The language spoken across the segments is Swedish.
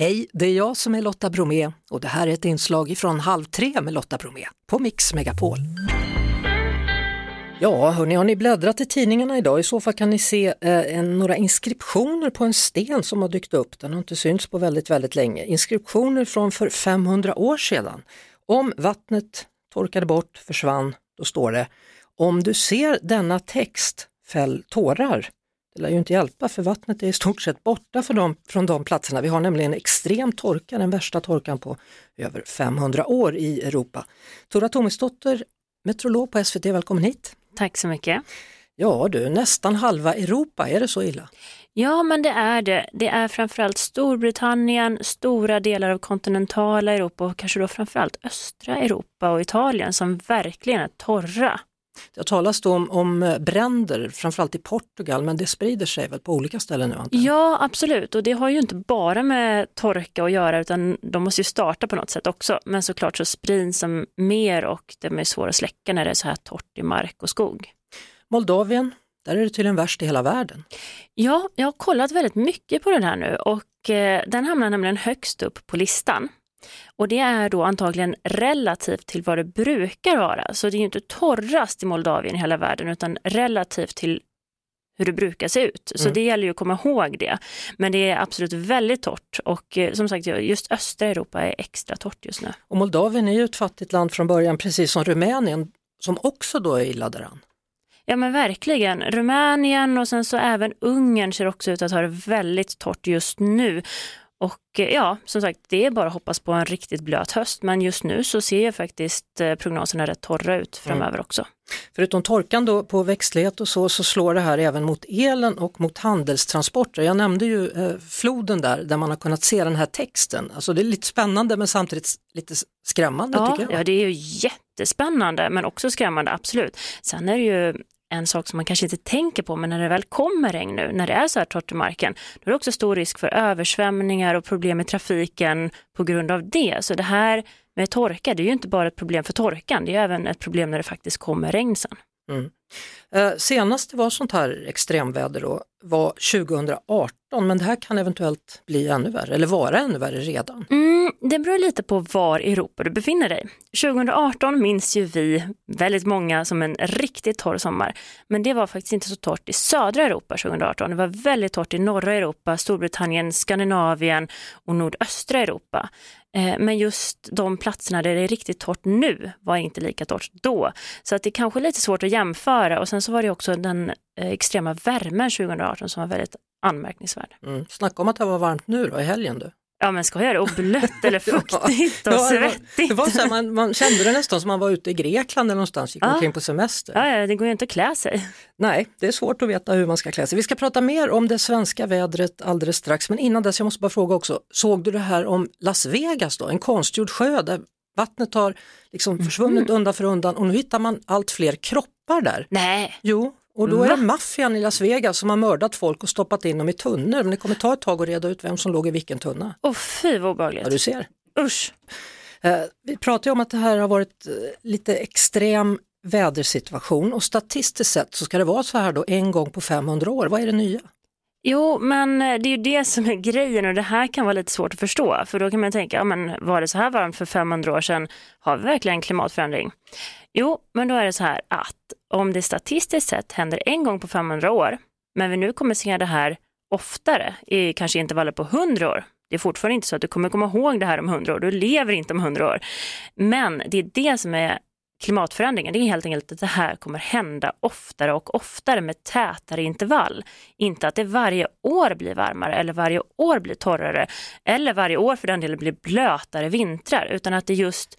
Hej, det är jag som är Lotta Bromé och det här är ett inslag från Halv tre med Lotta Bromé på Mix Megapol. Ja, hörni, har ni bläddrat i tidningarna idag? I så fall kan ni se eh, en, några inskriptioner på en sten som har dykt upp. Den har inte synts på väldigt, väldigt länge. Inskriptioner från för 500 år sedan. Om vattnet torkade bort, försvann, då står det Om du ser denna text, fäll tårar. Det lär ju inte hjälpa för vattnet är i stort sett borta för dem, från de platserna. Vi har nämligen extrem torka, den värsta torkan på över 500 år i Europa. Tora Tomisdotter, meteorolog på SVT, välkommen hit. Tack så mycket. Ja du, nästan halva Europa, är det så illa? Ja, men det är det. Det är framförallt Storbritannien, stora delar av kontinentala Europa och kanske då framförallt östra Europa och Italien som verkligen är torra. Det har talats om, om bränder, framförallt i Portugal, men det sprider sig väl på olika ställen nu? Antar Ja, absolut. Och det har ju inte bara med torka att göra, utan de måste ju starta på något sätt också. Men såklart så sprids de mer och de är svåra att släcka när det är så här torrt i mark och skog. Moldavien, där är det tydligen värst i hela världen. Ja, jag har kollat väldigt mycket på den här nu och eh, den hamnar nämligen högst upp på listan. Och det är då antagligen relativt till vad det brukar vara. Så det är ju inte torrast i Moldavien i hela världen utan relativt till hur det brukar se ut. Så mm. det gäller ju att komma ihåg det. Men det är absolut väldigt torrt och eh, som sagt just östra Europa är extra torrt just nu. Och Moldavien är ju ett fattigt land från början precis som Rumänien som också då är illa däran. Ja men verkligen. Rumänien och sen så även Ungern ser också ut att ha det väldigt torrt just nu. Och eh, ja, som sagt, det är bara att hoppas på en riktigt blöt höst. Men just nu så ser jag faktiskt eh, prognoserna rätt torra ut framöver mm. också. Förutom torkan då på växtlighet och så, så slår det här även mot elen och mot handelstransporter. Jag nämnde ju eh, floden där, där man har kunnat se den här texten. Alltså det är lite spännande men samtidigt lite skrämmande ja, tycker jag. Ja, det är ju jättespännande men också skrämmande, absolut. Sen är det ju en sak som man kanske inte tänker på, men när det väl kommer regn nu, när det är så här torrt i marken, då är det också stor risk för översvämningar och problem i trafiken på grund av det. Så det här med torka, det är ju inte bara ett problem för torkan, det är även ett problem när det faktiskt kommer regn sen. Mm. Eh, senast det var sånt här extremväder då var 2018 men det här kan eventuellt bli ännu värre eller vara ännu värre redan. Mm, det beror lite på var i Europa du befinner dig. 2018 minns ju vi väldigt många som en riktigt torr sommar men det var faktiskt inte så torrt i södra Europa 2018. Det var väldigt torrt i norra Europa, Storbritannien, Skandinavien och nordöstra Europa. Eh, men just de platserna där det är riktigt torrt nu var inte lika torrt då. Så att det är kanske lite svårt att jämföra och sen så var det också den eh, extrema värmen 2018 som var väldigt anmärkningsvärd. Mm. Snacka om att det var varmt nu då i helgen du. Ja men skojar du? Och blött eller fuktigt och svettigt. Det var, det var så man, man, kände det nästan som man var ute i Grekland eller någonstans, gick ja. omkring på semester. Ja, ja, det går ju inte att klä sig. Nej, det är svårt att veta hur man ska klä sig. Vi ska prata mer om det svenska vädret alldeles strax, men innan dess, jag måste bara fråga också, såg du det här om Las Vegas då, en konstgjord sjö där vattnet har liksom försvunnit mm. undan för undan och nu hittar man allt fler kroppar där. Nej. Jo, och då är det maffian i Las Vegas som har mördat folk och stoppat in dem i tunnor. Men det kommer ta ett tag att reda ut vem som låg i vilken tunna. Åh oh, fy vad obehagligt. Ja, du ser. Usch. Eh, vi pratar ju om att det här har varit eh, lite extrem vädersituation och statistiskt sett så ska det vara så här då en gång på 500 år. Vad är det nya? Jo, men eh, det är ju det som är grejen och det här kan vara lite svårt att förstå. För då kan man tänka, ja, men var det så här varmt för 500 år sedan? Har vi verkligen klimatförändring? Jo, men då är det så här att om det statistiskt sett händer en gång på 500 år, men vi nu kommer se det här oftare i kanske intervaller på 100 år. Det är fortfarande inte så att du kommer komma ihåg det här om 100 år, du lever inte om 100 år. Men det är det som är klimatförändringen, det är helt enkelt att det här kommer hända oftare och oftare med tätare intervall. Inte att det varje år blir varmare eller varje år blir torrare eller varje år för den delen blir blötare vintrar, utan att det just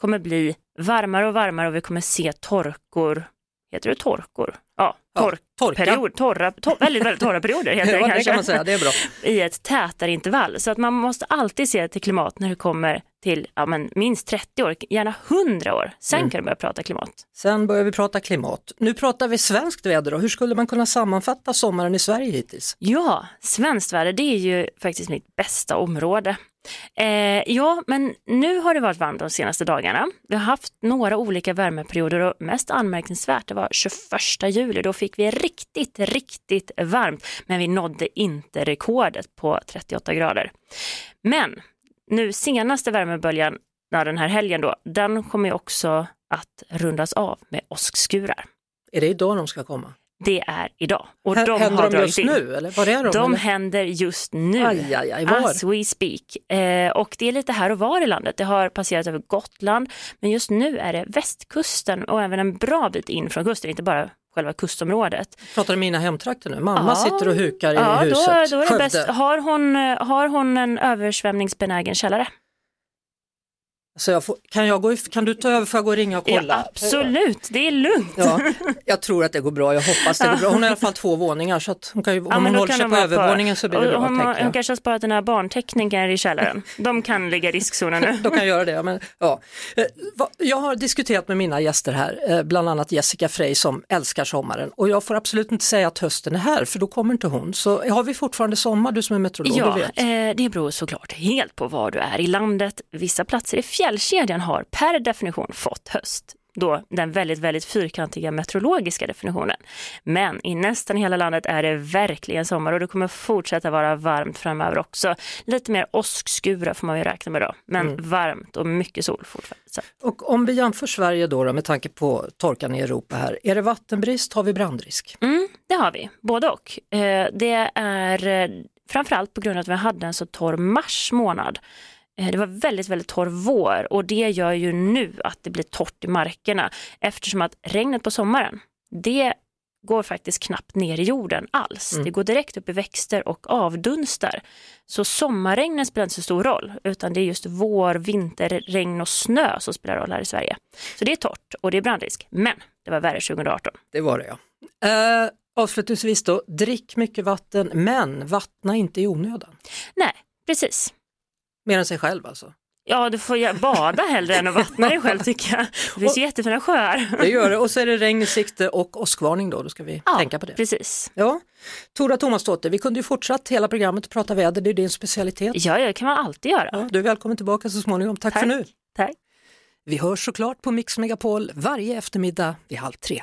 kommer bli varmare och varmare och vi kommer se torkor, heter det torkor? Ja, tork, ja, period, torra, tor, väldigt, väldigt torra perioder helt ja, det kan man säga, det är bra. I ett tätare intervall. Så att man måste alltid se till klimat när det kommer till ja, men minst 30 år, gärna 100 år. Sen Mm. kan du börja prata klimat. Sen börjar vi prata klimat. Nu pratar vi svenskt väder och hur skulle man kunna sammanfatta sommaren i Sverige hittills? Ja, svenskt väder det är ju faktiskt mitt bästa område. Eh, ja, men nu har det varit varmt de senaste dagarna. Vi har haft några olika värmeperioder och mest anmärkningsvärt det var 21 juli. Då fick vi riktigt, riktigt varmt, men vi nådde inte rekordet på 38 grader. Men nu senaste värmeböljan, ja, den här helgen då, den kommer ju också att rundas av med åskskurar. Är det idag de ska komma? Det är idag och de Händer har de just in. nu eller var är de? De eller? händer just nu. Aj, aj, aj? As we speak. Eh, och det är lite här och var i landet. Det har passerat över Gotland, men just nu är det västkusten och även en bra bit in från kusten, inte bara själva kustområdet. Pratar du mina hemtrakter nu? Mamma Ja. sitter och hukar i Ja, då, huset. då är det bäst. Har hon, eh, har hon en översvämningsbenägen källare? Så jag får, kan, jag gå, kan du ta över för jag gå och ringa och kolla? Ja, absolut, det är lugnt. Ja, jag tror att det går bra, jag hoppas det går bra. Hon har i alla fall två våningar så att hon kan ju, Ja, om men hon håller sig på övervåningen så blir det bra hon, hon kanske har sparat dina barnteckningar i källaren. De kan ligga i riskzonen nu. De kan göra det. Men, ja. Eh, Jag har diskuterat med mina gäster här, eh, bland annat Jessica Frey som älskar sommaren och jag får absolut inte säga att hösten är här för då kommer inte hon. Så har vi fortfarande sommar du som är meteorolog? Ja, eh, det beror såklart helt på var du är i landet. Vissa platser i fjällkedjan har per definition fått höst. Då den väldigt, väldigt fyrkantiga meteorologiska definitionen. Men i nästan hela landet är det verkligen sommar och det kommer fortsätta vara varmt framöver också. Lite mer åskskurar får man ju räkna med då, men Mm. varmt och mycket sol fortfarande. Så. Och om vi jämför Sverige då, då med tanke på torkan i Europa här, är det vattenbrist, har vi brandrisk? Mm, det har vi, både och. Eh, det är eh, framförallt på grund av att vi hade en så torr mars månad. Eh, det var väldigt, väldigt torr vår och det gör ju nu att det blir torrt i markerna eftersom att regnet på sommaren, det går faktiskt knappt ner i jorden alls. Mm. Det går direkt upp i växter och avdunstar. Så sommarregnen spelar inte så stor roll, utan det är just vår, vinter, regn och snö som spelar roll här i Sverige. Så det är torrt och det är brandrisk, men det var värre 2018. Det var det ja. Eh, avslutningsvis då, drick mycket vatten men vattna inte i onödan. Nej, precis. Mer än sig själv alltså. Ja, du får bada hellre än att vattna dig själv tycker jag. Det finns ju jättefina sjöar. Det gör det och så är det regn i sikte och åskvarning då, då ska vi Ja, tänka på det. precis. Ja, Tora Tomasdotter, vi kunde ju fortsatt hela programmet att prata väder, det är din specialitet. Ja, det kan man alltid göra. Ja, du är välkommen tillbaka så småningom, tack, Tack. för nu. Tack. Vi hörs såklart på Mix Megapol varje eftermiddag vid halv tre.